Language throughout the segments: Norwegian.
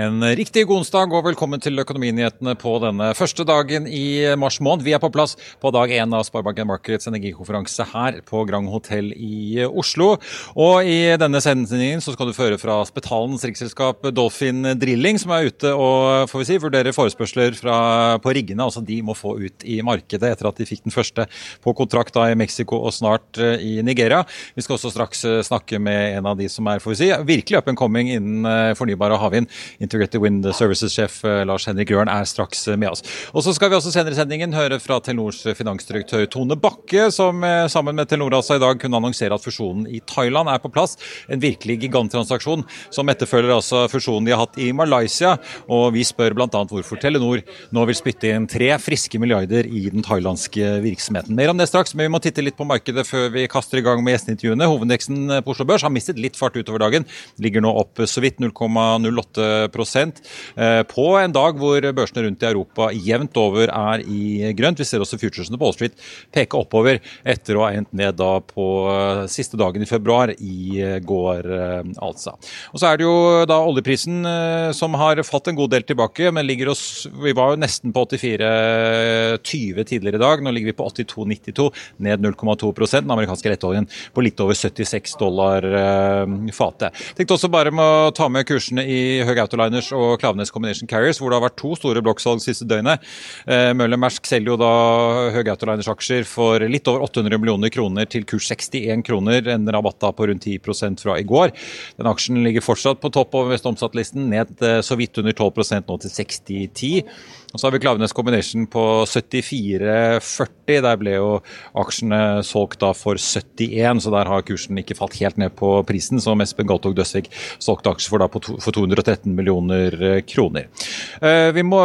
En riktig god onsdag og velkommen til Økonominyhetene på denne første dagen i mars måned. Vi er på plass på dag én av Sparebanken Markets energikonferanse her på Grand Hotell i Oslo. Og i denne sendingen så skal du føre fra Spetalens riksselskap Dolphin Drilling, som er ute og får vi si, vurderer forespørsler fra, på riggene, altså de må få ut i markedet etter at de fikk den første på kontrakt da i Mexico og snart eh, i Nigeria. Vi skal også straks eh, snakke med en av de som er får vi si, virkelig up and coming innen fornybar fornybare havvind. Integrated Wind Services-sjef Lars Henrik Røren er straks med oss. Og så skal vi også senere i sendingen høre fra Telenors finansdirektør Tone Bakke, som sammen med Telenor altså i dag kunne annonsere at fusjonen i Thailand er på plass. En virkelig giganttransaksjon som etterfølger altså fusjonen de har hatt i Malaysia. Og vi spør bl.a. hvorfor Telenor nå vil spytte inn tre friske milliarder i den thailandske virksomheten. Mer om det straks, men vi må titte litt på markedet før vi kaster i gang med gjesteintervjuene. Hovedindeksen på Oslo Børs har mistet litt fart utover dagen. Ligger nå opp så vidt 0,08 eh, på en dag hvor børsene rundt i Europa jevnt over er i grønt. Vi ser også futuresene på Wall Street peke oppover etter å ha endt ned da på eh, siste dagen i februar i går, eh, altså. Og så er det jo da oljeprisen som har fått en god del tilbake, men ligger oss Vi var jo nesten på 84,20 tidligere i dag. Nå ligger vi på 82,92, ned 0,2% Den amerikanske lettoljen på litt over 76 dollar fatet. Tenkte også bare med å ta med kursene i Høg Autoliners og Klaveness Combination Carriers, hvor det har vært to store blokksalg siste døgnet. Eh, Møller Mersk selger jo da Høg Autoliners aksjer for litt over 800 millioner kroner til kurs 61 kroner, en rabatt da på rundt 10 fra i går. Den aksjen ligger fortsatt på topp over Vestomsatt-listen, ned eh, så vidt under 12% nå til 60,10. Og så har vi Klaveness Combination på 74,40. Der ble jo aksjene solgt da for 71, så der har kursen ikke falt helt ned på prisen, som Espen Galtog Døsvik solgte aksjer for da for 213 millioner eh, kroner. Vi må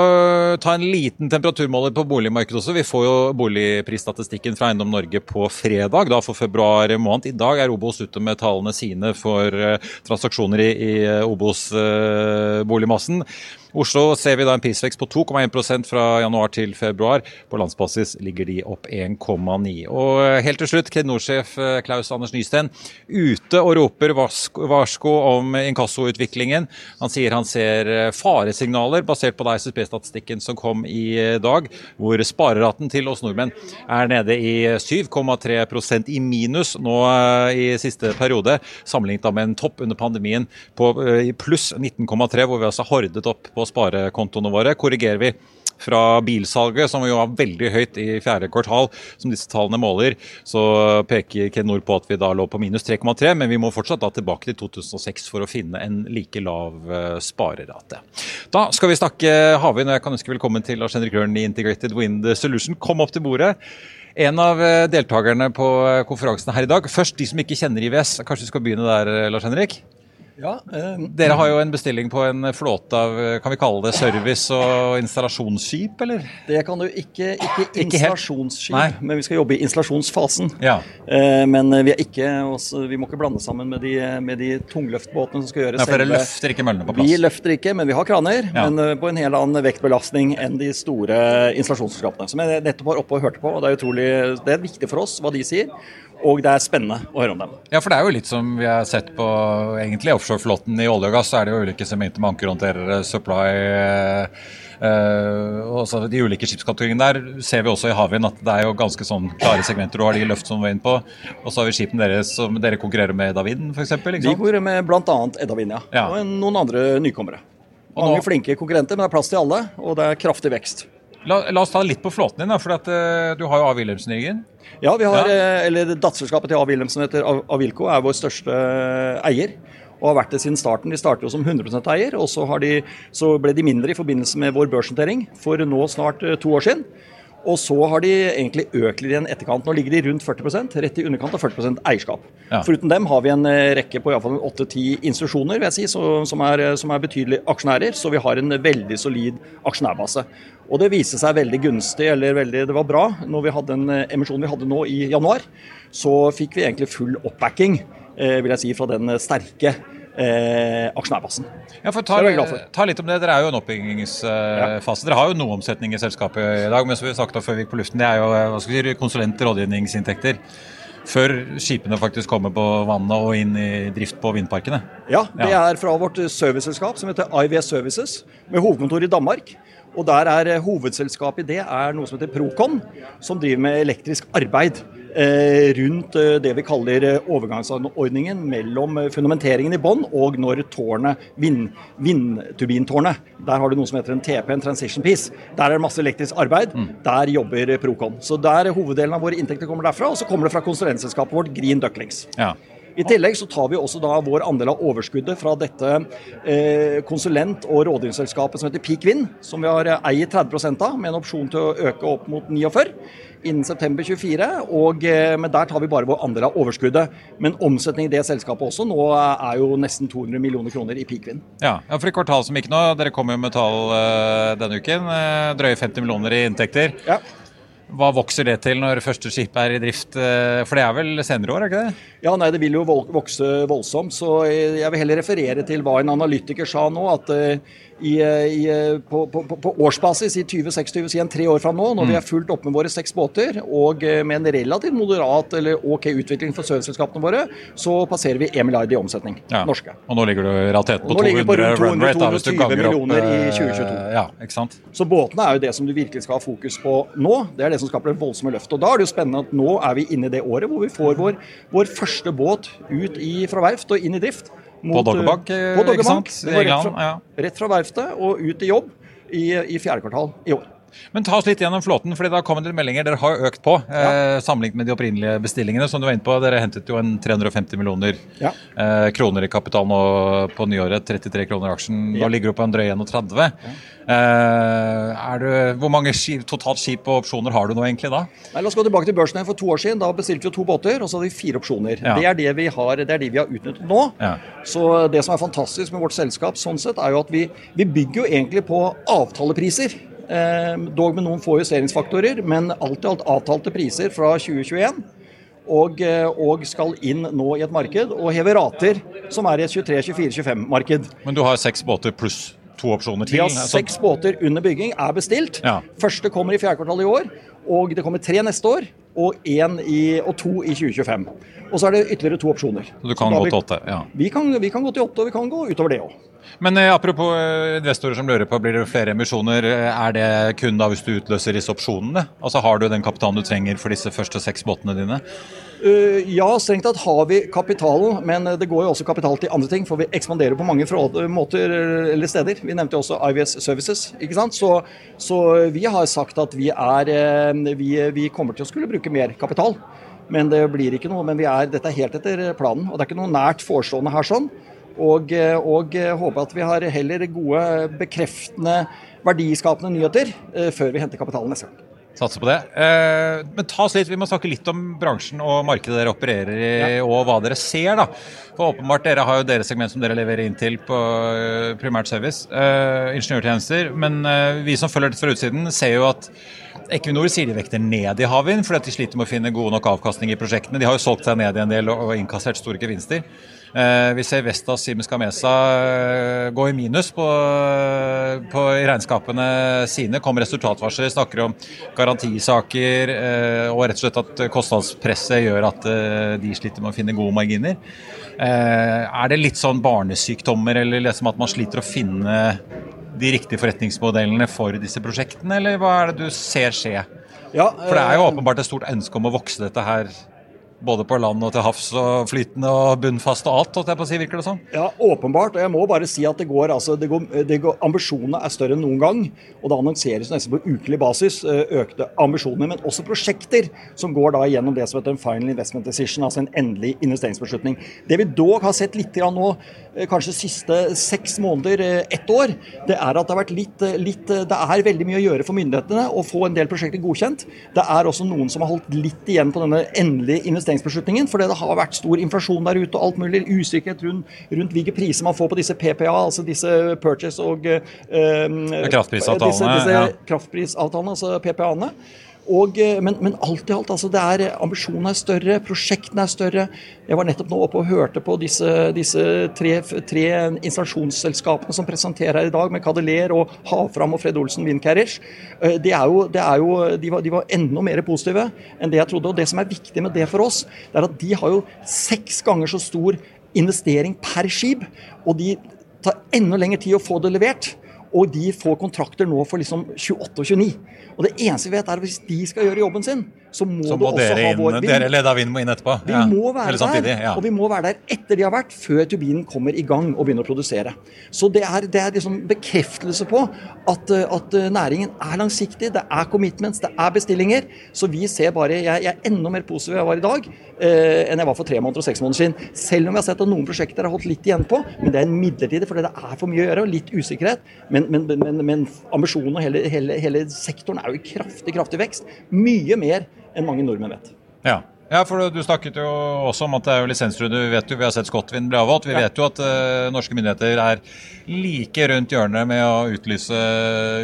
ta en liten temperaturmåler på boligmarkedet også. Vi får jo boligprisstatistikken fra Eiendom Norge på fredag, da for februar måned. I dag er Obos ute med tallene sine for transaksjoner i, i Obos-boligmassen. Oslo ser vi da en prisvekst på 2,1% fra januar til februar. På landsbasis ligger de opp 1,9. Og helt til slutt, Kredinor-sjef Klaus Anders Nysten ute og roper varsko om inkassoutviklingen. Han sier han ser faresignaler basert på SSB-statistikken som kom i dag, hvor spareraten til oss nordmenn er nede i 7,3% i minus nå i siste periode, sammenlignet med en topp under pandemien på pluss 19,3, hvor vi altså hordet opp på sparekontoene våre. Korrigerer vi fra bilsalget, som jo var veldig høyt i fjerde kvartal, som disse tallene måler, så peker Kenor på at vi da lå på minus 3,3, men vi må fortsatt da tilbake til 2006 for å finne en like lav sparerate. Da skal vi snakke havvind, og jeg kan ønske velkommen til Lars Henrik Røren i Integrated Wind Solution. Kom opp til bordet. En av deltakerne på konferansen her i dag. Først de som ikke kjenner IVS. Kanskje vi skal begynne der, Lars Henrik? Ja, eh, Dere har jo en bestilling på en flåte av kan vi kalle det service- og installasjonsskip, eller? Det kan du ikke. Ikke Ikke installasjonsskip, Nei. men vi skal jobbe i installasjonsfasen. Ja. Eh, Men vi, er ikke, også, vi må ikke blande sammen med de, med de tungløftbåtene som skal gjøre Ja, for dere løfter ikke møllene på plass? Vi løfter ikke, men vi har kraner. Ja. Men eh, på en helt annen vektbelastning enn de store installasjonsselskapene. Som jeg nettopp var oppe og hørte på. og Det er utrolig, det er viktig for oss hva de sier. Og det er spennende å høre om dem. Ja, for det er jo litt som vi har sett på egentlig offshoreflåten i olje og gass. Så er det jo ulike sementer med ankerhåndterere, supply uh, og så De ulike skipskategoriene der ser vi også i havvind at det er jo ganske sånn klare segmenter. Du har de løft som var inne på, og så har vi skipene deres som dere konkurrerer med Edda Wind f.eks. Vi konkurrerer med bl.a. Edda Wind, ja. Ja. Og noen andre nykommere. Mange nå- flinke konkurrenter, men det er plass til alle, og det er kraftig vekst. La, la oss ta litt på flåten din, da, for at, uh, du har jo A. Wilhelmsen i ryggen. Ja, vi har, Ja. eh, eller Datterselskapet til A. Wilhelmsen heter Av- Avilco, er vår største eh, eier. Og har vært det siden starten. De startet jo som 100 eier, og så, har de, så ble de mindre i forbindelse med vår børsnotering for nå snart to år siden. Og så har de egentlig økt litt i en etterkant. Nå ligger de rundt 40 rett i underkant av 40 eierskap. Ja. Foruten dem har vi en eh, rekke på iallfall åtte-ti institusjoner vil jeg si, som, er, eh, som er betydelige aksjonærer. Så vi har en veldig solid aksjonærbase. Og det viste seg veldig gunstig, eller veldig, det var bra, når vi hadde den eh, emisjonen vi hadde nå i januar. Så fikk vi egentlig full oppbacking, eh, vil jeg si, fra den sterke eh, aksjonærbasen. Ja, for ta, er for. ta litt om det. Dere er jo en oppbyggingsfase. Dere har jo noe omsetning i selskapet i dag, men som vi har sagt da før vi gikk på luften, det er jo eh, hva skal vi si, konsulent-rådgivningsinntekter. Før skipene faktisk kommer på vannet og inn i drift på vindparkene. Ja, det er fra vårt serviceselskap som heter IVS Services, med hovedkontor i Danmark. Og der er eh, hovedselskapet i det er noe som heter Procon, som driver med elektrisk arbeid eh, rundt eh, det vi kaller eh, overgangsordningen mellom eh, fundamenteringen i bånn og når tårnet, vind, vindturbintårnet. Der har du noe som heter en TP, en transition piece. Der er det masse elektrisk arbeid. Der jobber eh, Procon. Så der hoveddelen av våre inntekter kommer derfra, og så kommer det fra konsulentselskapet vårt Green Ducklings. Ja. I tillegg så tar vi også da vår andel av overskuddet fra dette eh, konsulent- og rådgivningsselskapet som heter Peak Wind, som vi har eh, eier 30 av, med en opsjon til å øke opp mot 49 innen september 24. Og, eh, men der tar vi bare vår andel av overskuddet. Men omsetningen i det selskapet også nå er jo nesten 200 millioner kroner i peakvin. Ja, ja, for i kvartal som gikk nå, dere kom jo med tall eh, denne uken. eh, drøye 50 millioner i inntekter. Ja. Hva vokser det til når første skip er i drift? eh, For det er vel senere år, er ikke det? Ja, nei, det vil jo vokse voldsomt. Så jeg vil heller referere til hva en analytiker sa nå. At eh, i, eh, i, på, på, på- årsbasis i 2026, si en tre år fra nå, når vi er fullt opp med våre seks båter, og med en relativt moderat eller OK utvikling for serviceselskapene våre, så passerer vi 1 milliard i omsetning. Ja. Norske. Og nå ligger du i realiteten på Og nå ligger vi 200 på rundt run rate, da, hvis du ganger opp i eh, 2022. Ja, ikke sant? Så båtene er jo det som du virkelig skal ha fokus på nå. Det er det som skaper det voldsomme løftet. Og da er det jo spennende at nå er vi inne i det året hvor vi får vår, vår første båt ut i, fra verft og inn i drift. På Doggerbank, eh, på ikke sant? Rett fra, rett fra verftet og ut i jobb i, i fjerde kvartal i år. Men ta oss litt gjennom flåten, for da kommer det meldinger. Dere har jo økt på eh, sammenlignet med de opprinnelige bestillingene. som du var inne på. Dere hentet jo en 350 millioner Ja. eh, kroner i kapital nå på nyåret. 33 kroner aksjen. Ja. Nå ligger du på en drøy 31. Eh, er du, hvor mange skip, totalt skip og opsjoner har du nå egentlig da? Nei, la oss gå tilbake til børsen igjen for to år siden. Da bestilte vi jo to båter, og så hadde vi fire opsjoner. Ja. Det er det vi har, det er de vi har utnyttet nå. Ja. Så det som er fantastisk med vårt selskap, sånn sett, er jo at vi, vi bygger jo egentlig på avtalepriser. Eh, dog med noen få justeringsfaktorer, men alt i alt avtalte priser fra 2021. Og, eh, og skal inn nå i et marked og heve rater som er i et 23-24-25-marked. Men du har seks båter pluss to opsjoner til. Vi har altså- seks båter under bygging, er bestilt. Ja. Første kommer i fjerde kvartal i år, og det kommer tre neste år. Og, i, og to i 2025. Og så er det ytterligere to opsjoner. Så du kan så gå til åtte. Ja. Vi kan, vi kan gå til åtte, og vi kan gå utover det òg. Men eh, apropos eh, investorer som lurer på, blir det flere emisjoner. eh, Er det kun da hvis du utløser disse opsjonene? Altså Har du den kapitalen du trenger for disse første seks båtene dine? Uh, ja, strengt tatt har vi kapitalen, men uh, det går jo også kapital til andre ting. For vi ekspanderer på mange måter eller steder. Vi nevnte jo også IVS Services. ikke sant? Så, så vi har sagt at vi, er, uh, vi, vi kommer til å skulle bruke mer kapital. Men det blir ikke noe, men er, dette er helt etter planen. Og det er ikke noe nært forestående her sånn. Og, og håper at vi har heller gode, bekreftende, verdiskapende nyheter før vi henter kapitalen neste gang. Satser på det. Eh, men ta oss litt, Vi må snakke litt om bransjen og markedet dere opererer i, og hva dere ser. da. For åpenbart, Dere har jo deres segment som dere leverer inn til på eh, primært service, eh, ingeniørtjenester. Men eh, vi som følger dette fra utsiden, ser jo at Equinor sier de vekter ned i havvind fordi at de sliter med å finne god nok avkastning i prosjektene. De har jo solgt seg ned i en del og innkassert store gevinster. Eh, vi ser Vestas Siemens Gamesa eh, gå i minus på, på regnskapene sine. Kom resultatvarsler, snakker om garantisaker eh, og rett og slett at kostnadspresset gjør at de sliter med å finne gode marginer. Er det litt sånn barnesykdommer eller liksom at man sliter å finne de riktige forretningsmodellene for disse prosjektene, eller hva er det du ser skje? Ja, For det er jo åpenbart et stort ønske om å vokse dette her både på land og til havs og flytende og bunnfast og alt, jeg på å si, virker det sånn? Ja, åpenbart. Og jeg må bare si at det går, altså, det går, det går, ambisjonene er større enn noen gang. Og det annonseres nesten på ukelig basis eh, økte ambisjoner, men også prosjekter som går da gjennom det som heter en final investment decision, altså en endelig investeringsbeslutning. Det vi dog har sett litt nå, eh, kanskje siste seks måneder, eh, ett år, det er at det har vært litt, litt Det er veldig mye å gjøre for myndighetene å få en del prosjekter godkjent. Det er også noen som har holdt litt igjen på denne endelige investeringsbeslutningen investeringsbeslutningen. Fordi det har vært stor inflasjon der ute og alt mulig usikkerhet rundt, rundt hvilke priser man får på disse PPA, altså disse purchase og eh, kraftprisavtalene. Disse, disse ja. kraftprisavtalene, altså PPA-ene. Og, eh, men, men, alt i alt, altså det er, ambisjonene er større, prosjektene er større. Jeg var nettopp nå oppe og hørte på disse, disse tre, tre, installasjonsselskapene som presenterer her i dag, med Cadeler og Havfram og Fred Olsen Windcarriage. De, er jo, de, er jo, de, var, de var enda mer positive enn det jeg trodde. Og det som er viktig med det for oss, det er at de har jo seks ganger så stor investering per skip. Og de tar enda lengre tid å få det levert. Og de får kontrakter nå for liksom 28 og 29. Og det eneste vi vet er at hvis de skal gjøre jobben sin, så må, så må det også ha vår vind. Dere leda vind må inn etterpå? Vi ja. må være der, ja. og vi må være der etter de har vært, før turbinen kommer i gang og begynner å produsere. Så det er, det er liksom bekreftelse på at, at, næringen er langsiktig, det er commitments, det er bestillinger. Så vi ser bare Jeg, jeg er enda mer positiv enn jeg var i dag, eh, enn jeg var for tre måneder og seks måneder siden. Selv om jeg har sett at noen prosjekter har holdt litt igjen på, men det er en midlertidig fordi det er for mye å gjøre, og litt usikkerhet. Men, men, men, men ambisjonen og hele, hele, hele sektoren er jo i kraftig, kraftig vekst. Mye mer enn mange nordmenn vet. Ja. Ja, for Du snakket jo også om at det er jo lisensrunde. Vi vet jo, vi har sett Scotwind bli avholdt. Vi vet jo at uh, norske myndigheter er like rundt hjørnet med å utlyse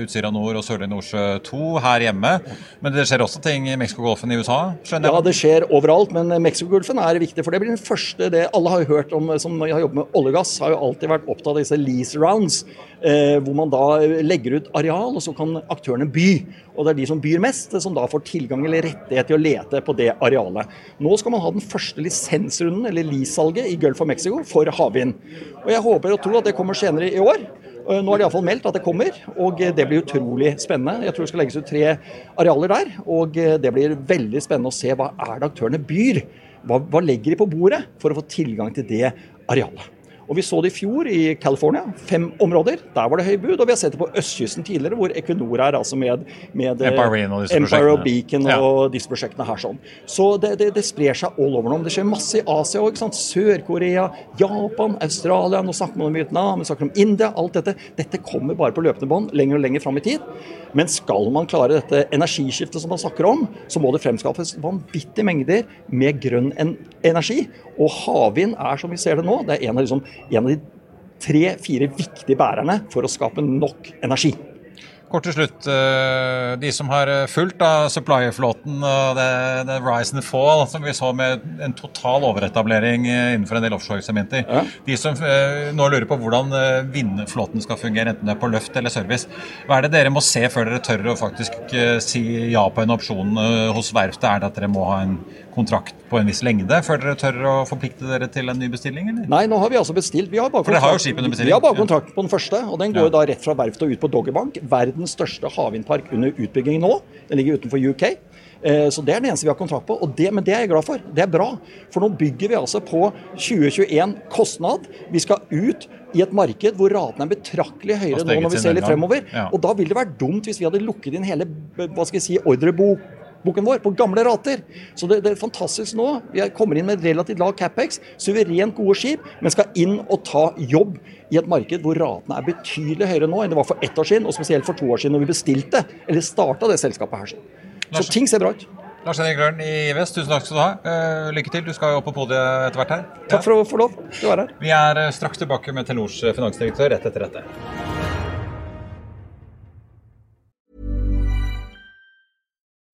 Utsira nord og Sørlige Nordsjø 2 her hjemme. Men det skjer også ting i Mexicogolfen i USA? skjønner jeg? Ja, det skjer overalt. Men Mexicogolfen er viktig. For det blir den første det alle har hørt om som har jobbet med olje og gass, har jo alltid vært opptatt av disse lease rounds. Eh, hvor man da legger ut areal, og så kan aktørene by. Og det er de som byr mest, som da får tilgang eller rettighet til å lete på det arealet. Nå skal man ha den første lisensrunden, eller lease-salget, i Gulf of Mexico for havvind. Og jeg håper og tror at det kommer senere i år. Nå er det iallfall meldt at det kommer, og det blir utrolig spennende. Jeg tror det skal legges ut tre arealer der, og det blir veldig spennende å se hva er det aktørene byr. Hva, hva legger de på bordet for å få tilgang til det arealet. Og Vi så det i fjor i California. Fem områder. Der var det høy bud. Og vi har sett det på østkysten tidligere, hvor Equinor er altså med, med Empire, og, Empire og Beacon ja. og disse prosjektene her. sånn. Så det, det, det sprer seg all over nå. Det skjer masse i Asia òg. Sør-Korea, Japan, Australia. Nå snakker man om Vietnam, vi snakker om India. Alt dette. Dette kommer bare på løpende bånd lenger og lenger fram i tid. Men skal man klare dette energiskiftet som man snakker om, så må det fremskaffes vanvittige mengder med grønn energi. Og havvind er, som vi ser det nå, det er en av, liksom, en av de tre-fire viktige bærerne for å skape nok energi. Kort til slutt. Eh, de som har eh, fulgt av supply-flåten og det, det, rise and fall som vi så med en total overetablering eh, innenfor en del offshore-sementer. Ja. De som nå lurer på hvordan vindflåten skal fungere, enten det er på løft eller service. Hva er det dere må se før dere tør å faktisk si ja på en opsjon hos verftet? Er det at dere må ha en kontrakt på en viss lengde før dere tør å forplikte dere til en ny bestilling? Eller? Nei, nå har vi altså bestilt. Vi har bare, kontrakt, har jo skipet bestilling. Vi har bare kontrakt på den første, og den går ja. da rett fra verftet og ut på Doggerbank. Verdens største havvindpark under utbygging nå. Den ligger utenfor UK. Eh, så Det er det eneste vi har kontrakt på, og det, men det er jeg glad for. Det er bra. For nå bygger vi altså på 2021 kostnad. Vi skal ut i et marked hvor ratene er betraktelig høyere nå når vi ser litt fremover. Ja. Og da vil det være dumt hvis vi hadde lukket inn hele hva skal jeg si, ordrebok boken vår på gamle rater. Så det, det, er fantastisk nå. Vi kommer inn med relativt lav capex, suverent gode skip, men skal inn og ta jobb i et marked hvor ratene er betydelig høyere nå enn det var for ett år siden, og spesielt for to år siden når vi bestilte, eller starta det selskapet her. Så ting ser bra ut. Lars Henrik Røren i Vest, tusen takk skal du ha. Uh, lykke til. Du skal jo opp på podiet etter hvert her. Takk for å få lov til å være her. Vi er eh, straks tilbake med Telenors eh, finansdirektør rett etter dette.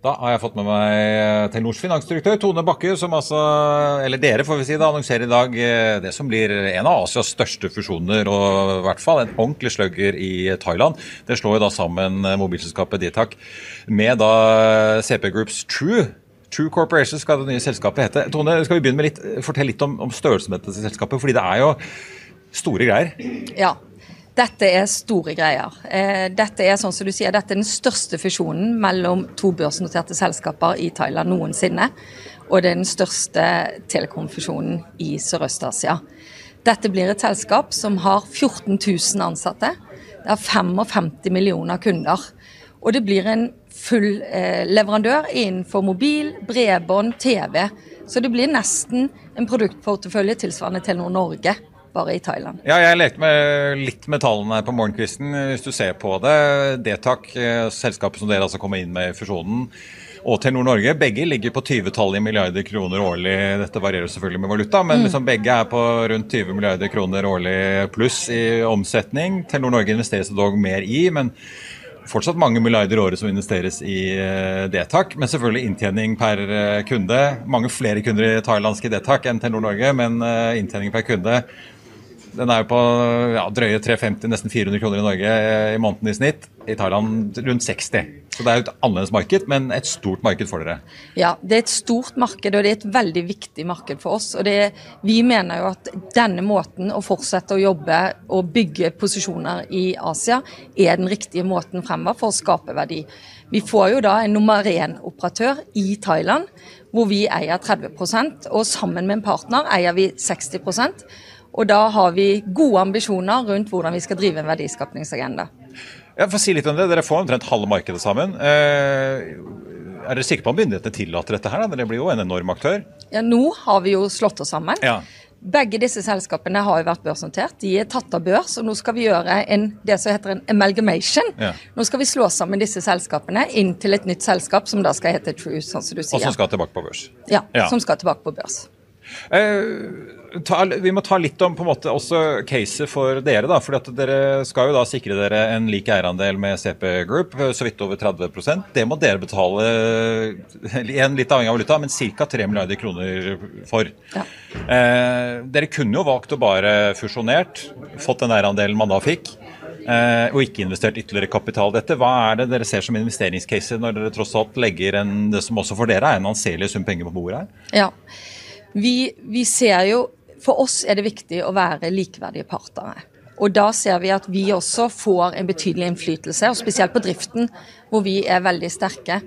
Da har jeg fått med meg Telenors finansdirektør Tone Bakke, som altså, eller dere får vi si, da, annonserer i dag eh, det som blir en av Asias største fusjoner, og i hvert fall en ordentlig slugger i Thailand. Det slår jo da sammen mobilselskapet Ditac med da CP Groups True. True Corporation skal det nye selskapet hete. Tone, skal vi begynne med litt, fortelle litt om, om størrelsen på dette selskapet? Fordi det er jo store greier. Ja, dette er store greier. Eh, dette er sånn som du sier, dette er den største fusjonen mellom to børsnoterte selskaper i Thailand noensinne. Og det er den største telekomfusjonen i Sørøst-Asia. Dette blir et selskap som har 14 000 ansatte. Det har 55 millioner kunder. Og det blir en full eh, leverandør innenfor mobil, bredbånd, TV. Så det blir nesten en produktportefølje tilsvarende Telenor Norge bare i Thailand. Ja, jeg lekte med litt med tallene på morgenkvisten. Hvis du ser på det, Detak, eh, selskapet som dere altså kommer inn med i fusjonen, og Telenor Norge, begge ligger på 20-tallet i milliarder kroner årlig. Dette varierer selvfølgelig med valuta, men mm. liksom begge er på rundt 20 milliarder kroner årlig pluss i omsetning. Telenor Norge investeres det dog mer i, men fortsatt mange milliarder i året som investeres i uh, Detak. Men selvfølgelig inntjening per uh, kunde. Mange flere kunder i thailandske Detak enn Telenor Norge, men inntjening per kunde den er jo på ja, drøye 350, nesten 400 kroner i Norge i måneden i snitt. I Thailand rundt 60. Så det er jo et annerledes marked, men et stort marked for dere. Ja, det er et stort marked, og det er et veldig viktig marked for oss. Og det, vi mener jo at denne måten å fortsette å jobbe og bygge posisjoner i Asia, er den riktige måten fremover for å skape verdi. Vi får jo da en nummer én-operatør i Thailand, hvor vi eier 30% og sammen med en partner eier vi 60 og da har vi gode ambisjoner rundt hvordan vi skal drive en verdiskapningsagenda. Ja, for å si litt om det, Dere får omtrent halve markedet sammen. Eh, er dere sikre på at myndighetene tillater dette? her? Da? Dere blir jo en enorm aktør. Ja, Nå har vi jo slått oss sammen. Ja. Begge disse selskapene har jo vært børsnotert. De er tatt av børs, og nå skal vi gjøre en, det som heter en amalgamation. Ja. Nå skal vi slå sammen disse selskapene inn til et nytt selskap som da skal hete True, sånn som du sier. Og som skal tilbake på børs. Ja, Ja. som skal tilbake på børs. Eh, ta, vi må ta litt om på en måte også caset for dere. da, at Dere skal jo da sikre dere en lik eierandel med CP Group, så vidt over 30% Det må dere betale, igjen litt avhengig av valuta, men ca. 3 milliarder kroner for. Ja. Eh, dere kunne jo valgt å bare fusjonert, fått den eierandelen man da fikk. Eh, og ikke investert ytterligere kapital dette. Hva er det dere ser som investeringscase når dere tross alt legger en, det som også for dere er en anselig sum penger på bordet her? Ja. Vi, vi ser jo For oss er det viktig å være likeverdige partnere. Og da ser vi at vi også får en betydelig innflytelse, og spesielt på driften, hvor vi er veldig sterke.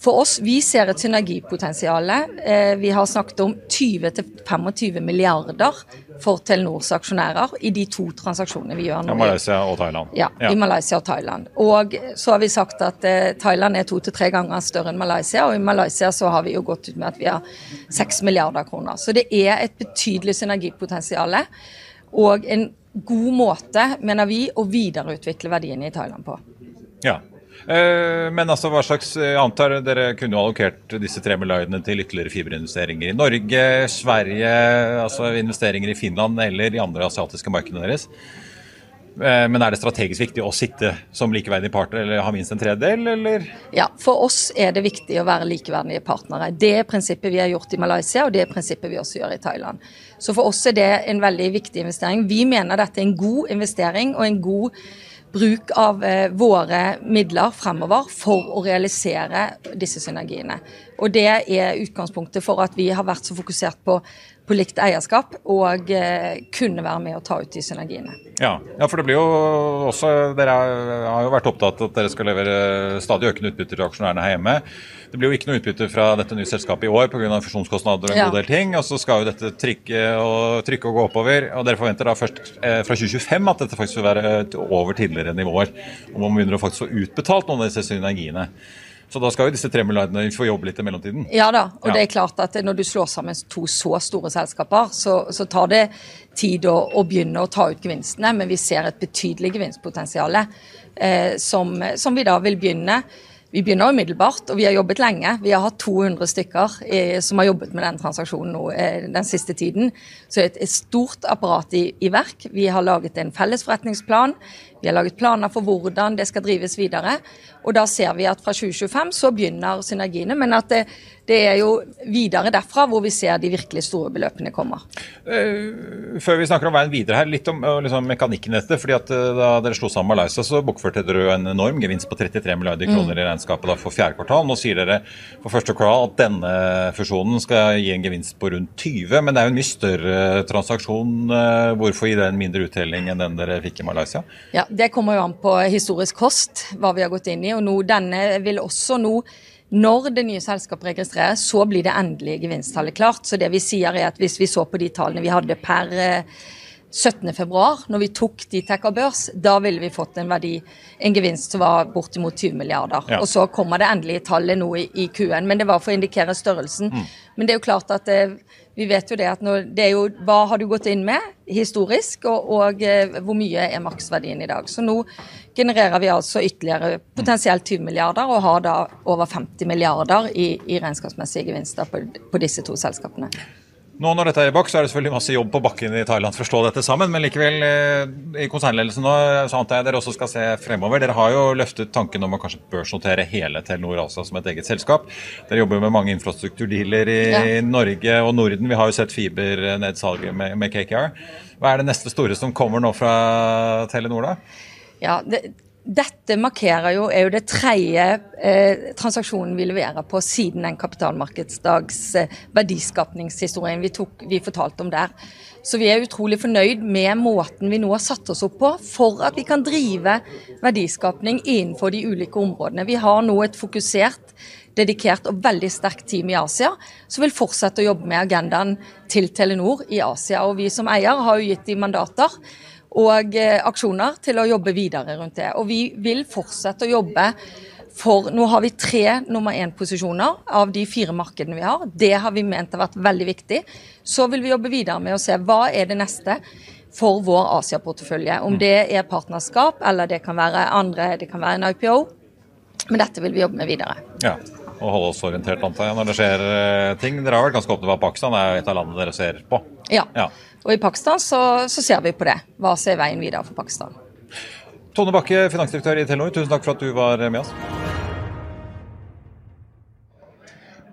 For oss, vi ser et synergipotensial. Eh, vi har snakket om 20-25 milliarder for Telenors aksjonærer i de to transaksjonene vi gjør nå. Ja, Malaysia og Thailand. Ja, ja, i Malaysia og Thailand. Og så har vi sagt at eh, Thailand er to til tre ganger større enn Malaysia, og i Malaysia så har vi jo gått ut med at vi har seks milliarder kroner. Så det er et betydelig synergipotensial. Og en god måte, mener vi, å videreutvikle verdiene i Thailand på. Ja, men altså, hva slags jeg antar dere kunne allokert disse tre milliardene til ytterligere fiberinvesteringer i Norge, Sverige, altså investeringer i Finland eller i andre asiatiske markedene deres. Eh, men er det strategisk viktig å sitte som likeverdige partner eller ha minst en tredjedel, eller? Ja, for oss er det viktig å være likeverdige partnere. Det er prinsippet vi har gjort i Malaysia, og det er prinsippet vi også gjør i Thailand. Så for oss er det en veldig viktig investering. Vi mener dette er en god investering og en god bruk av eh, våre midler fremover for å realisere disse synergiene. Og Det er utgangspunktet for at vi har vært så fokusert på, på likt eierskap og eh, kunne være med å ta ut de synergiene. Ja, ja, for det blir jo også, Dere har jo vært opptatt av at dere skal levere stadig økende utbytter til aksjonærene her hjemme. Det blir jo ikke noe utbytte fra dette nye selskapet i år pga. fusjonskostnader og en ja. god del ting. Og så skal jo dette trykke og, trykke og gå oppover. Og dere forventer da først eh, fra 2025 at dette faktisk vil være over tidligere nivåer. Og man begynner å faktisk få utbetalt noen av disse synergiene. Så da skal jo disse tre milliardene få jobbe litt i mellomtiden? Ja da, og ja. det er klart at når du slår sammen to så store selskaper, så, så tar det tid å, å, begynne å ta ut gevinstene. Men vi ser et betydelig gevinstpotensial eh, som, som, vi da vil begynne vi begynner umiddelbart, og vi har jobbet lenge. Vi har hatt 200 stykker eh, som har jobbet med den transaksjonen nå, eh, den siste tiden. Så det er et stort apparat i, i, verk. Vi har laget en felles forretningsplan. Vi har laget planer for hvordan det skal drives videre. Og da ser vi at fra 2025 så begynner synergiene, men at det, det er jo videre derfra hvor vi ser de virkelig store beløpene kommer. Uh, før vi snakker om veien videre her, litt om liksom, mekanikken i dette. fordi at uh, Da dere slo sammen Malaysia, så bokførte dere en enorm gevinst på 33 milliarder kroner mm. i regnskapet da, for fjerde kvartal. Nå sier dere for første kvartal at denne fusjonen skal gi en gevinst på rundt 20, men det er jo en mye større transaksjon. hvorfor gi den mindre uttelling enn den dere fikk i Malaysia? Ja, Det kommer jo an på historisk kost, hva vi har gått inn i og nå, denne vil også nå når det nye selskapet registreres, så blir det endelige gevinsttallet klart. Så det vi sier er at hvis vi så på de tallene vi hadde per 17.2, eh, når vi tok de av børs, da ville vi fått en verdi, en gevinst som var bortimot 20 milliarder. Ja. Og så kommer det endelige tallet nå i, i Q-en, men det var for å indikere størrelsen. Mm. Men det er jo klart at eh, vi vet jo det at når, det er jo, hva har du gått inn med historisk, og, og eh, hvor mye er maksverdien i dag. Så nå genererer vi altså ytterligere potensielt 20 milliarder, og har da over 50 milliarder i, i regnskapsmessige gevinster på, på disse to selskapene. Nå når dette er i bak, så er det selvfølgelig masse jobb på bakken i Thailand for å slå dette sammen. Men likevel, eh, i konsernledelsen nå, så antar jeg dere også skal se fremover. Dere har jo løftet tanken om å kanskje børsnotere hele Telenor altså som et eget selskap. Dere jobber med mange infrastrukturdealer i ja. Norge og Norden. Vi har jo sett fibernedsalget med, med KKR. Hva er det neste store som kommer nå fra Telenor, da? Ja, det, dette markerer jo, er jo det tredje eh, transaksjonen vi leverer på siden den kapitalmarkedsdags eh, verdiskapningshistorien vi, tok, vi fortalte om der. Så vi er utrolig fornøyd med måten vi nå har satt oss opp på for at vi kan drive verdiskapning innenfor de ulike områdene. Vi har nå et fokusert, dedikert og veldig sterkt team i Asia som vil fortsette å jobbe med agendaen til Telenor i Asia. Og vi som eier har jo gitt de mandater og eh, aksjoner til å jobbe videre rundt det. Og vi vil fortsette å jobbe for Nå har vi tre nummer én-posisjoner av de fire markedene vi har. Det har vi ment har vært veldig viktig. Så vil vi jobbe videre med å se hva er det neste for vår Asia-portefølje. Om det er partnerskap, eller det kan være andre, det kan være en IPO. Men dette vil vi jobbe med videre. Ja, og holde oss orientert antar jeg, når det skjer eh, ting. Dere har vært ganske åpne at Pakistan, er et av landene dere ser på? Ja. ja. Og i Pakistan så, så ser vi på det. Hva er veien videre for Pakistan? Tone Bakke, finansdirektør i Telenor, tusen takk for at du var med oss.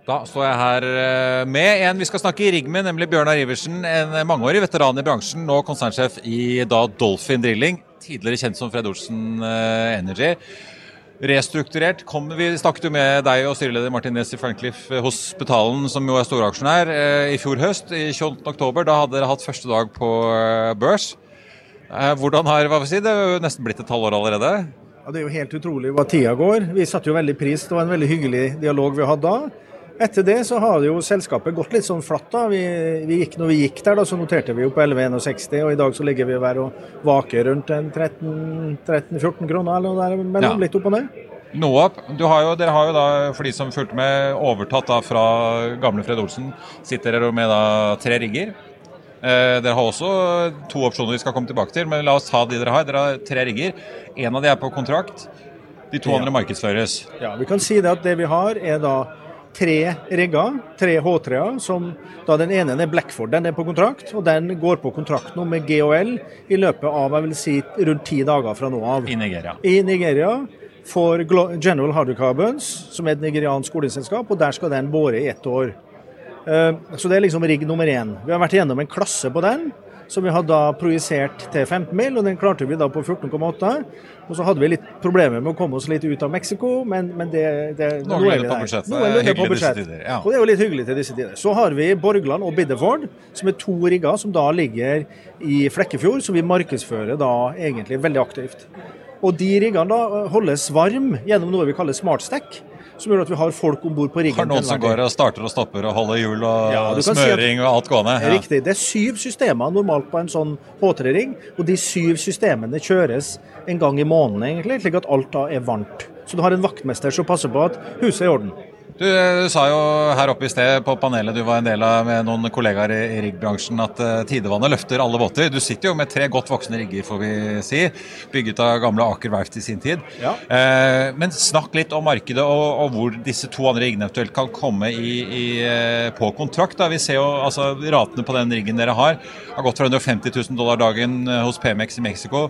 Da står jeg her eh, med en vi skal snakke i rigg med, nemlig Bjørnar Iversen. En mangeårig veteran i bransjen, nå konsernsjef i da Dolphin Drilling. Tidligere kjent som Fred Olsen eh, Energy restrukturert. Kom, vi snakket jo med deg og styreleder Martin Næss i Frankliff hos Hospitalen, som jo er storaksjonær, eh, i fjor høst. I 28.10. Da hadde dere hatt første dag på eh, børs. Hvordan har hva si, Det jo nesten blitt et halvår allerede? Ja, Det er jo helt utrolig hva tida går. Vi satte jo veldig pris. Det var en veldig hyggelig dialog vi hadde da. Etter det så har jo selskapet gått litt sånn flatt. da. Vi, vi gikk, når vi gikk der, da, så noterte vi jo på 11,61, og i dag så ligger vi der og vaker rundt 13-14 kroner eller noe der mellom. Ja. Litt opp og ned. Noe opp. Du har jo, dere har jo da, for de som fulgte med, overtatt da fra gamle Fred Olsen. Sitter dere med da tre rigger. Eh, dere har også to opsjoner vi skal komme tilbake til, men la oss ta de dere har. Dere har tre rigger. En av de er på kontrakt. De to Ja. andre markedsføres. Ja, Vi kan si det at det vi har er da tre rigger, tre H3-er, som da den ene er Blackford, den er på kontrakt, og den går på kontrakt nå med GHL i løpet av jeg vil si rundt ti dager fra nå av. I Nigeria. I Nigeria for General Hydrocarbons, som er et nigeriansk oljeselskap, og der skal den båre i ett år. Eh, Så det er liksom rigg nummer én. Vi har vært igjennom en klasse på den, som vi hadde da projisert til 15 mil, og den klarte vi da på 14,8. Og så hadde vi litt problemer med å komme oss litt ut av Mexico, men, men det, det nå, nå er vi der. Noe lønner Hyggelig på budsjett. ja. Og det er jo litt hyggelig til disse tider. Så har vi Borgland og Biddeford, som er to rigger som da ligger i Flekkefjord, som vi markedsfører da egentlig veldig aktivt. Og de riggene da holdes varm gjennom noe vi kaller smartstack, som gjør at vi har folk om bord på riggen. Har noen som går og starter og stopper og holder hjul og Ja, smøring si og alt gående? Ja. Riktig. Det er syv systemer normalt på en sånn H3-rigg, og de syv systemene kjøres en gang i måneden, egentlig, slik at alt da er varmt. Så du har en vaktmester som passer på at huset er i orden. Du, du sa jo her oppe i sted på panelet du var en del av med noen kollegaer i, i riggbransjen at uh, tidevannet løfter alle båter. Du sitter jo med tre godt voksne rigger, får vi si, bygget av gamle Aker Verft i sin tid. Ja. Uh, men snakk litt om markedet og, og hvor disse to andre riggene eventuelt kan komme i, i, uh, på kontrakt. Da. Vi ser jo altså ratene på den riggen dere har har gått fra 150 000 dollar dagen eh, hos Pemex i Mexico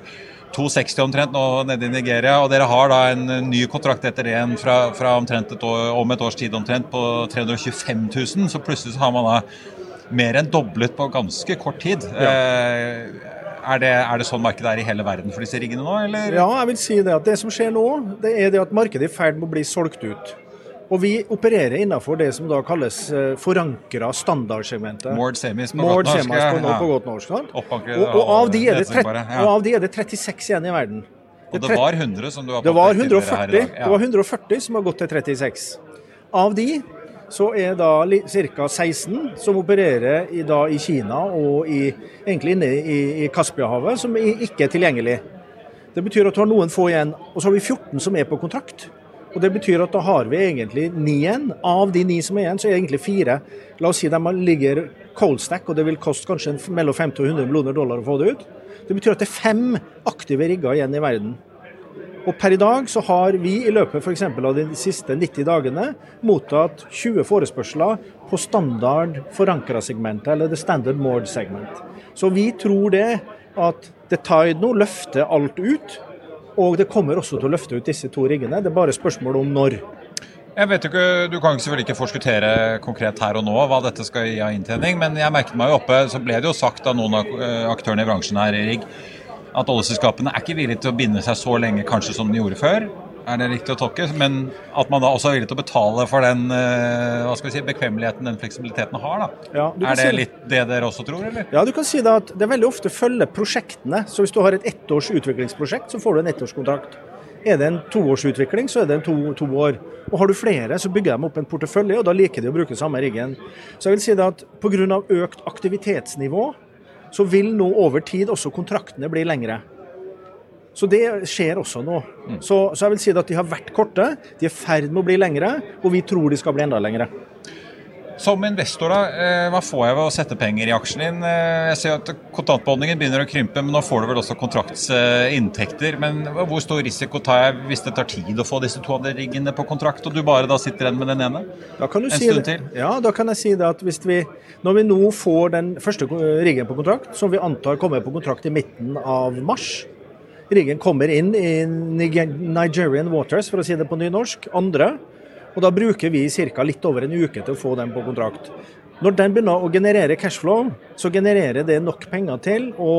260 omtrent nå nede i Nigeria, og dere har da en ny kontrakt etter det en fra, fra omtrent et år, om et års tid omtrent på 325 000, så plutselig så har man da mer enn doblet på ganske kort tid. Eh, er, det, er det sånn markedet er i hele verden for disse riggene nå, eller? Ja, jeg vil si det at det som skjer nå, det er det at markedet er i ferd med å bli solgt ut. Og vi opererer innenfor det som da kalles eh, forankra standardsegmentet. Mord semis på Mord godt norsk, på, ja. på godt norsk. Og, og, av de er det 30, og av de er det 36 igjen i verden. Og det var 100 som du har Det var påpekt tidligere her i 140, dag. Ja. det var 140 som har gått til 36. Av de så er da ca. 16 som opererer i, da, i Kina og i, egentlig inne i, i Kaspiahavet, som ikke er tilgjengelig. Det betyr at du har noen få igjen, og så har vi 14 som er på kontrakt. Og Det betyr at da har vi egentlig ni igjen. Av de ni som er igjen, så er det egentlig fire. La oss si de ligger cold stack, og det vil koste kanskje mellom 50 og 100 millioner dollar å få det ut. Det betyr at det er fem aktive rigger igjen i verden. Og per i dag så har vi i løpet eksempel av de siste 90 dagene mottatt 20 forespørsler på standard forankra segmentet, eller the standard moored segment. Så vi tror det at The Tide nå løfter alt ut, og det kommer også til å løfte ut disse to riggene. Det er bare spørsmål om når. Jeg vet jo ikke, Du kan selvfølgelig ikke forskuttere konkret her og nå hva dette skal gi av inntjening, men jeg merket meg jo oppe, så ble det jo sagt av noen av eh, aktørene i bransjen her, Erik, at oljeselskapene er ikke villige til å binde seg så lenge kanskje som de gjorde før. Er det riktig å tolke? Men at man da også er villig til å betale for den eh, hva skal vi si, bekvemmeligheten, den fleksibiliteten har. da. Ja, er det si litt det dere også tror, eller? Ja, du kan si det at det veldig ofte følger prosjektene. Så hvis du har et ettårs utviklingsprosjekt, så får du en ettårskontrakt. Er det en toårsutvikling, så er det en to, to år. Og har du flere, så bygger de opp en portefølje, og da liker de å bruke samme riggen. Så jeg vil si det at pga. økt aktivitetsnivå, så vil nå over tid også kontraktene bli lengre. Så det skjer også nå. Så, så jeg vil si at de har vært korte, de er i ferd med å bli lengre, og vi tror de skal bli enda lengre. Som investor, da, eh, hva får jeg ved å sette penger i aksjen din? Eh, Jeg ser at kontantbeholdningen begynner å krympe, men nå får du vel også kontraktsinntekter. Men hvor stor risiko tar jeg hvis det tar tid å få disse to andre riggene på kontrakt, og du bare da sitter igjen med den ene? Da kan du En si stund til. Ja, da kan jeg si det at hvis vi, når vi nå får den første riggen på kontrakt, som vi antar kommer på kontrakt i midten av mars Riggen kommer inn i Nigerian Waters, for å si det på nynorsk, andre. Og da bruker vi ca. litt over en uke til å få den på kontrakt. Når den begynner å generere cashflow, så genererer det nok penger til å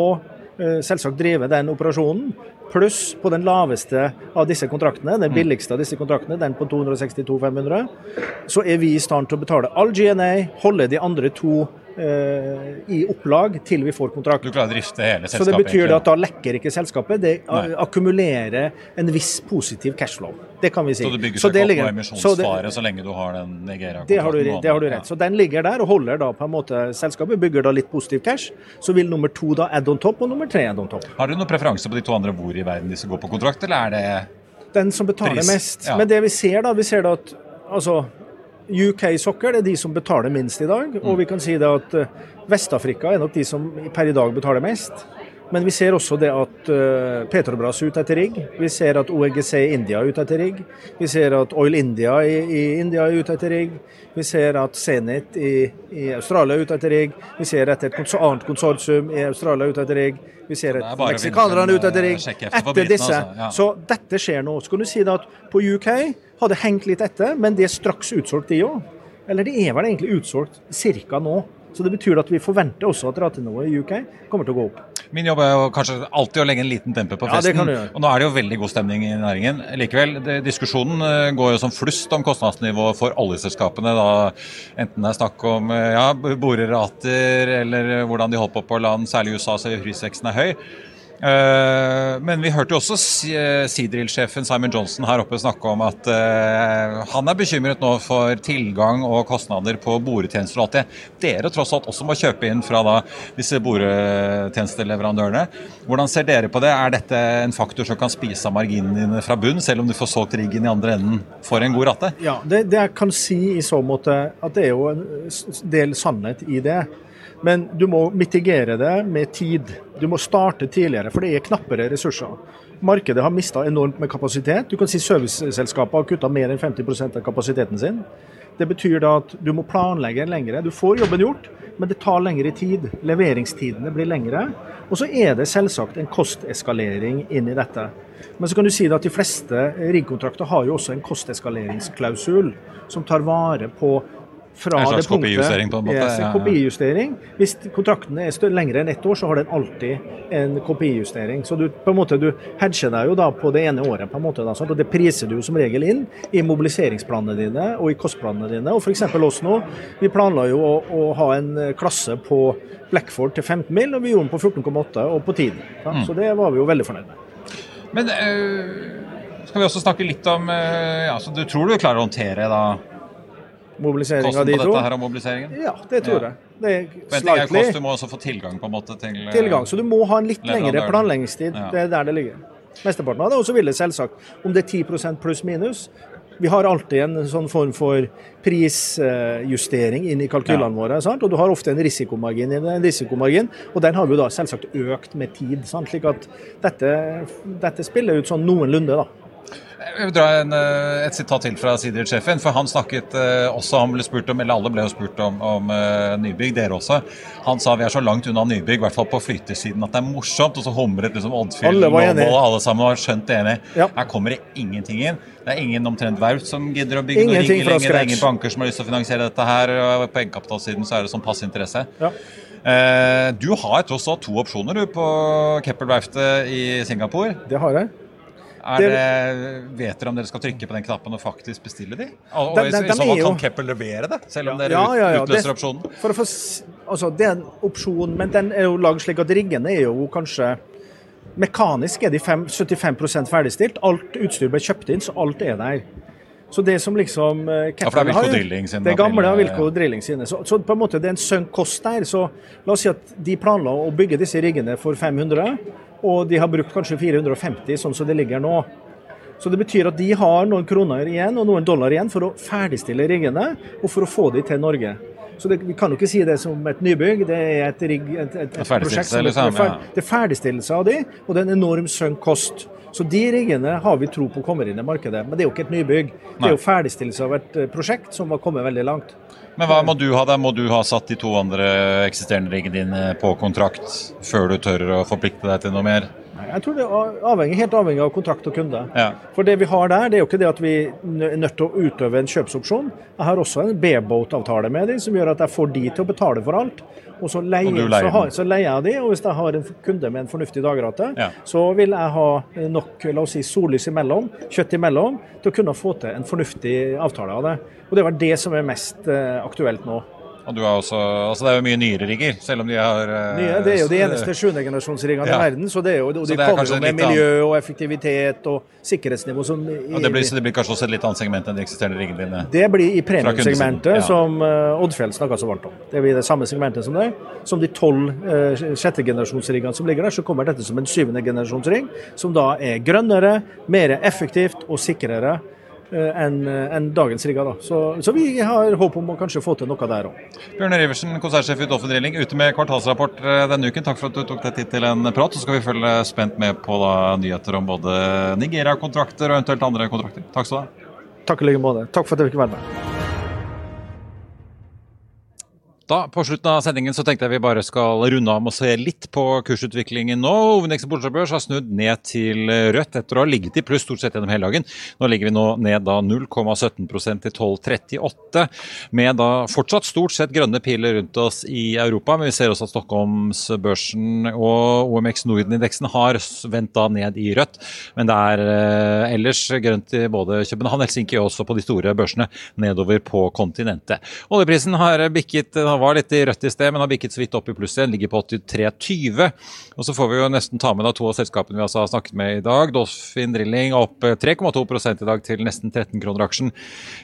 eh, selvsagt drive den operasjonen. Pluss på den laveste av disse kontraktene, den billigste av disse kontraktene, den på 262 500, så er vi i stand til å betale all GNA, holde de andre to eh, i opplag til vi får kontrakt. Du klarer å drifte hele selskapet? Så det betyr egentlig. at da lekker ikke selskapet. Det Nei. akkumulerer en viss positiv cashflow. Det kan vi si. Så det bygger seg ikke opp ligger- noe emisjonsfare så lenge du har den Nigeria-kontrakten? Det har, du, gående. det har du rett. Så den ligger der og holder da på en måte selskapet, bygger da litt positiv cash. Så vil nummer to da add on top, og nummer tre add on top. Har du noen preferanse på de to andre hvor i verden de skal gå på kontrakt, eller er det Den som betaler Pris, mest. ja. Men det vi ser da, vi ser da at altså, UK Soccer er de som betaler minst i dag. Og vi kan si det at eh, Vest-Afrika er nok de som per i dag betaler mest. Men vi ser også det at eh, Petrobras er ute etter rigg. Vi ser at OEGC i India er ute etter rigg. Vi ser at Oil India i, i India er ute etter rigg. Vi ser at Zenit i, i Australia er ute etter rigg. Vi ser etter et kons annet konsortium i Australia er ute etter rigg. Vi ser er at meksikanerne er ute etter rigg. eh, Etter disse. altså, ja. Så dette skjer nå. Så kan du si det at på UK hadde hengt litt etter, men det er straks utsolgt de òg. Eller det er vel egentlig utsolgt ca. nå. Så det betyr at vi forventer også at ratenivået i UK kommer til å gå opp. Min jobb er jo kanskje alltid å legge en liten demper på Ja, det festen. kan du gjøre. og nå er det jo veldig god stemning i næringen. Likevel, det, diskusjonen eh, går jo som flust om kostnadsnivået for oljeselskapene. da Enten det er snakk om eh, ja, borerater eller eh, hvordan de holder på på land, særlig i USA, så prisveksten er høy. Eh, men vi hørte jo også eh, Seadrill-sjefen Simon Johnson her oppe snakke om at eh, han er bekymret nå for tilgang og kostnader på boretjenester og alt det. Dere tross alt også må kjøpe inn fra da disse boretjenesteleverandørene. Hvordan ser dere på det? Er dette en faktor som kan spise av marginene dine fra bunn, selv om du får solgt riggen i andre enden for en god rate? Ja, det, det jeg kan si i så måte at det er jo en del sannhet i det. Men du må mitigere det med tid. Du må starte tidligere, for det er knappere ressurser. Markedet har mista enormt med kapasitet. Du kan si Serviceselskapet har kutta mer enn 50% av kapasiteten sin. Det betyr da at du må planlegge lengre. Du får jobben gjort, men det tar lengre tid. Leveringstidene blir lengre. Og så er det selvsagt en kosteskalering inn i dette. Men så kan du si at de fleste riggkontrakter har jo også en kosteskaleringsklausul som tar vare på fra En slags det punktet kopijustering på en måte, Yes, en kopijustering. Hvis kontrakten er lengre enn ett år, så har den alltid en kopijustering. Så du, på en måte, du hedger deg jo da på det ene året, på en måte, da, og det priser du som regel inn i mobiliseringsplanene dine og i kostplanene dine. Og F.eks. oss nå, vi planla jo å, å ha en klasse på Blackford til 15 mil, og vi gjorde den på 14,8 og på 10. Da, Mm. Så det var vi jo veldig fornøyd med. Men øh, skal vi også snakke litt om øh, ja, så Du tror du klarer å håndtere da Mobilisering av kosten de på dette her og mobiliseringen? Ja, det tror Ja. jeg. Det er slightly kost, du må også få tilgang på en måte til øh, tilgang. Så du må ha en litt lengre planleggingstid. Ja. Det er der det ligger. Mesteparten av det. Og så vil det selvsagt, om det er 10% pluss minus Vi har alltid en sånn form for prisjustering inn i kalkylene våre. Sant? Og du har ofte en risikomargin i den en risikomargin, og den har vi da selvsagt økt med tid. Sant? Slik at dette, dette spiller ut sånn noenlunde, da. Jeg vil dra en, øh, et sitat til fra Sidrid-sjefen, for han snakket øh, også Han ble spurt om, eller alle ble jo spurt om, om øh, nybygg, dere også. Han sa vi er så langt unna nybygg, i hvert fall på flytesiden, at det er morsomt. Og så humret liksom Oddfjell, Alle var alle sammen var skjønt enige. Ja. Her kommer det ingenting inn. Det er ingen omtrent verft som gidder å bygge Ingenting rigger fra lenger. Det er ingen banker som har lyst til å finansiere dette her. og På egenkapitalsiden så er det sånn passe interesse. Ja. Eh, du har tross alt to opsjoner du på Keppel-verftet i Singapore. Det har jeg. Er Det- det, vet dere om dere skal trykke på den knappen og faktisk bestille de? Og, og de, de, i så fall kan Keppel levere det, selv om dere Ja, ja, ja. utløser Det- opsjonen? For å få, altså, det er en opsjon, men den er jo lagd slik at riggene er jo kanskje Mekanisk er de fem, 75% ferdigstilt. Alt utstyr ble kjøpt inn, så alt er der. Så det som liksom Keppel Ja, for det er Wilco Drilling sin Det gamle av Wilco Drilling sine. Så, så på en måte det er en sunk kost der. Så la oss si at de planla å bygge disse riggene for 500, og de har brukt kanskje 450 sånn som det ligger nå. Så det betyr at de har noen kroner igjen og noen dollar igjen for å ferdigstille riggene og for å få de til Norge. Så det, Vi kan jo ikke si det som et nybygg, det er et, rigg, et, et, et prosjekt som ja. det er ferdigstillelse av de, og det er en enorm sunk cost. Så de riggene har vi tro på kommer inn i markedet, men det er jo ikke et nybygg. Det er jo ferdigstillelse av et eh, prosjekt som har kommet veldig langt. Men hva må du ha da? Må du ha satt de to andre eksisterende riggene dine på kontrakt før du tør å forplikte deg til noe mer? Jeg tror det er avhengig, helt avhengig av kontrakt og kunde. Ja. For det vi har der, det er jo ikke det at vi er nødt til å utøve en kjøpsopsjon. Jeg har også en B-boat-avtale med dem, som gjør at jeg får de til å betale for alt. Og så leier, Og leier så, har, så leier jeg de, og hvis jeg har en kunde med en fornuftig dagrate, Ja. så vil jeg ha nok la oss si, sollys imellom, kjøtt imellom, til å kunne få til en fornuftig avtale av det. Og det er vel det som er mest eh, aktuelt nå. Og du har også, altså Det er jo mye nyere rigger, selv om de har uh, Nye, Det er jo de eneste sjuendegenerasjonsriggene ja. i verden. så det er jo, og De kommer jo med miljø og effektivitet og sikkerhetsnivå som og det blir, Så det blir kanskje også et litt annet segment enn de eksisterende riggene dine? Det blir i premiumsegmentet ja. som uh, Oddfjell snakka så varmt om. Det blir det samme segmentet som det. Som de tolv uh, sjettegenerasjonsriggene som ligger der, så kommer dette som en syvende generasjonsring, som da er grønnere, mer effektivt og sikrere Eh, enn en dagens rigger. Så, så, vi har håp om å kanskje få til noe der òg. Bjørn Riversen, konsernsjef i Doffen Drilling, ute med kvartalsrapport eh, denne uken. Takk for at du tok deg tid til en prat. Så skal vi følge spent med på da, nyheter om både Nigeria-kontrakter og eventuelt andre kontrakter. Takk skal du ha. Takk i like måte. Takk for at jeg fikk være med. Da, På slutten av sendingen så tenkte jeg vi bare skal runde av med å se litt på kursutviklingen nå. Hovedindeksen på Oslo har snudd ned til rødt etter å ha ligget i pluss stort sett gjennom hele dagen. Nå ligger vi nå ned da 0,17% til 12,38, med da fortsatt stort sett grønne piler rundt oss i Europa. Men vi ser også at Stockholmsbørsen og OMX Norden-indeksen har vendt da ned i rødt. Men det er eh, ellers grønt i både København, Helsinki og også på de store børsene nedover på kontinentet. Oljeprisen har bikket var litt i rødt i sted, men har bikket så vidt opp i pluss igjen. Ligger på 83,20. Og så får vi jo nesten ta med da to av selskapene vi altså har snakket med i dag. Dolphin Drilling opp 3,2 i dag til nesten 13 kroner aksjen.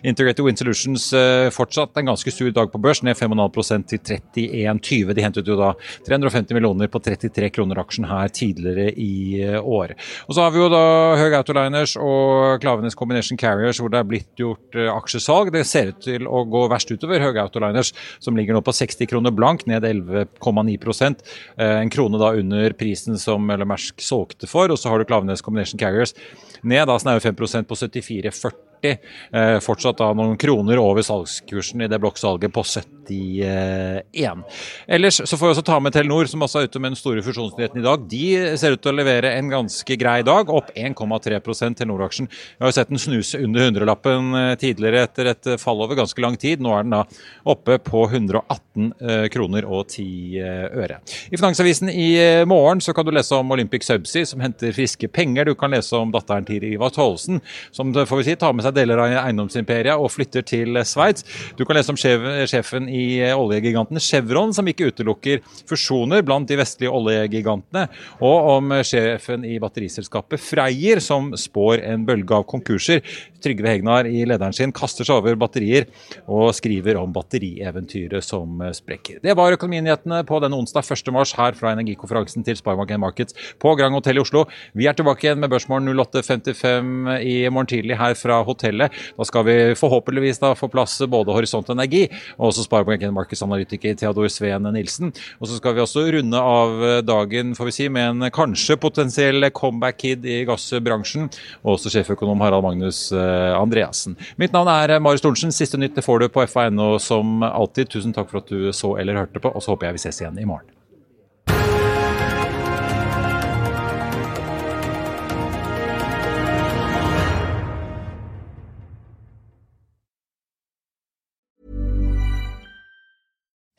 Integrated Wind Solutions eh, fortsatt en ganske sur dag på børs, ned 5,5% til 31,20. De hentet jo da 350 millioner på 33 kroner aksjen her tidligere i eh, år. Og så har vi jo da Høg Autoliners og Klavenes Combination Carriers hvor det er blitt gjort eh, aksjesalg. Det ser ut til å gå verst utover Høg Autoliners, som ligger nå på 60 kroner blank, ned 11,9 eh, En krone da under prisen som Mersk solgte for. Og så har du Klavenes Combination Carriers ned da snaue 5% på 74,40. Eh, fortsatt da noen kroner over salgskursen i det blokksalget på 71. Ellers så får vi også ta med Telenor, som også er ute med den store fusjonsnyheten i dag. De ser ut til å levere en ganske grei dag, opp 1,3 Telenor-aksjen. Vi har jo sett den snuse under hundrelappen eh, tidligere etter et fall over ganske lang tid. Nå er den da oppe på 118 eh, kroner og 10 øre. I Finansavisen i morgen så kan du lese om Olympic Subsea, som henter friske penger. Du kan lese om datteren til Ivar Tollesen, som får vi si, tar med seg deler av eiendomsimperiet og flytter til Sveits. Du kan lese om sjefen i oljegiganten Chevron, som ikke utelukker fusjoner blant de vestlige oljegigantene, og om sjefen i batteriselskapet Freyr, som spår en bølge av konkurser. Trygve Hegnar i lederen sin kaster seg over batterier og skriver om batterieventyret som sprekker. Det var økonominyhetene på denne onsdag 1. mars her fra energikonferansen til Sparebank Markets på Grand Hotel i Oslo. Vi er tilbake igjen med Børsmorgen 08.55 i morgen tidlig her fra hotellet. Da skal vi forhåpentligvis da få plass både Horisont Energi og også Sparebank Markets analytiker Theodor Sveen Nilsen. Og så skal vi også runde av dagen får vi si, med en kanskje potensiell comeback-kid i gassbransjen. Og også sjeføkonom Harald Magnus eh, Andreassen. Mitt navn er Marius Thorensen. Siste nytt får du på FA.no som alltid. Tusen takk for at du så eller hørte på, og så håper jeg vi ses igjen i morgen.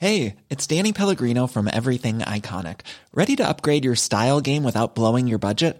Hey, it's Danny Pellegrino from Everything Iconic. Ready to upgrade your style game without blowing your budget?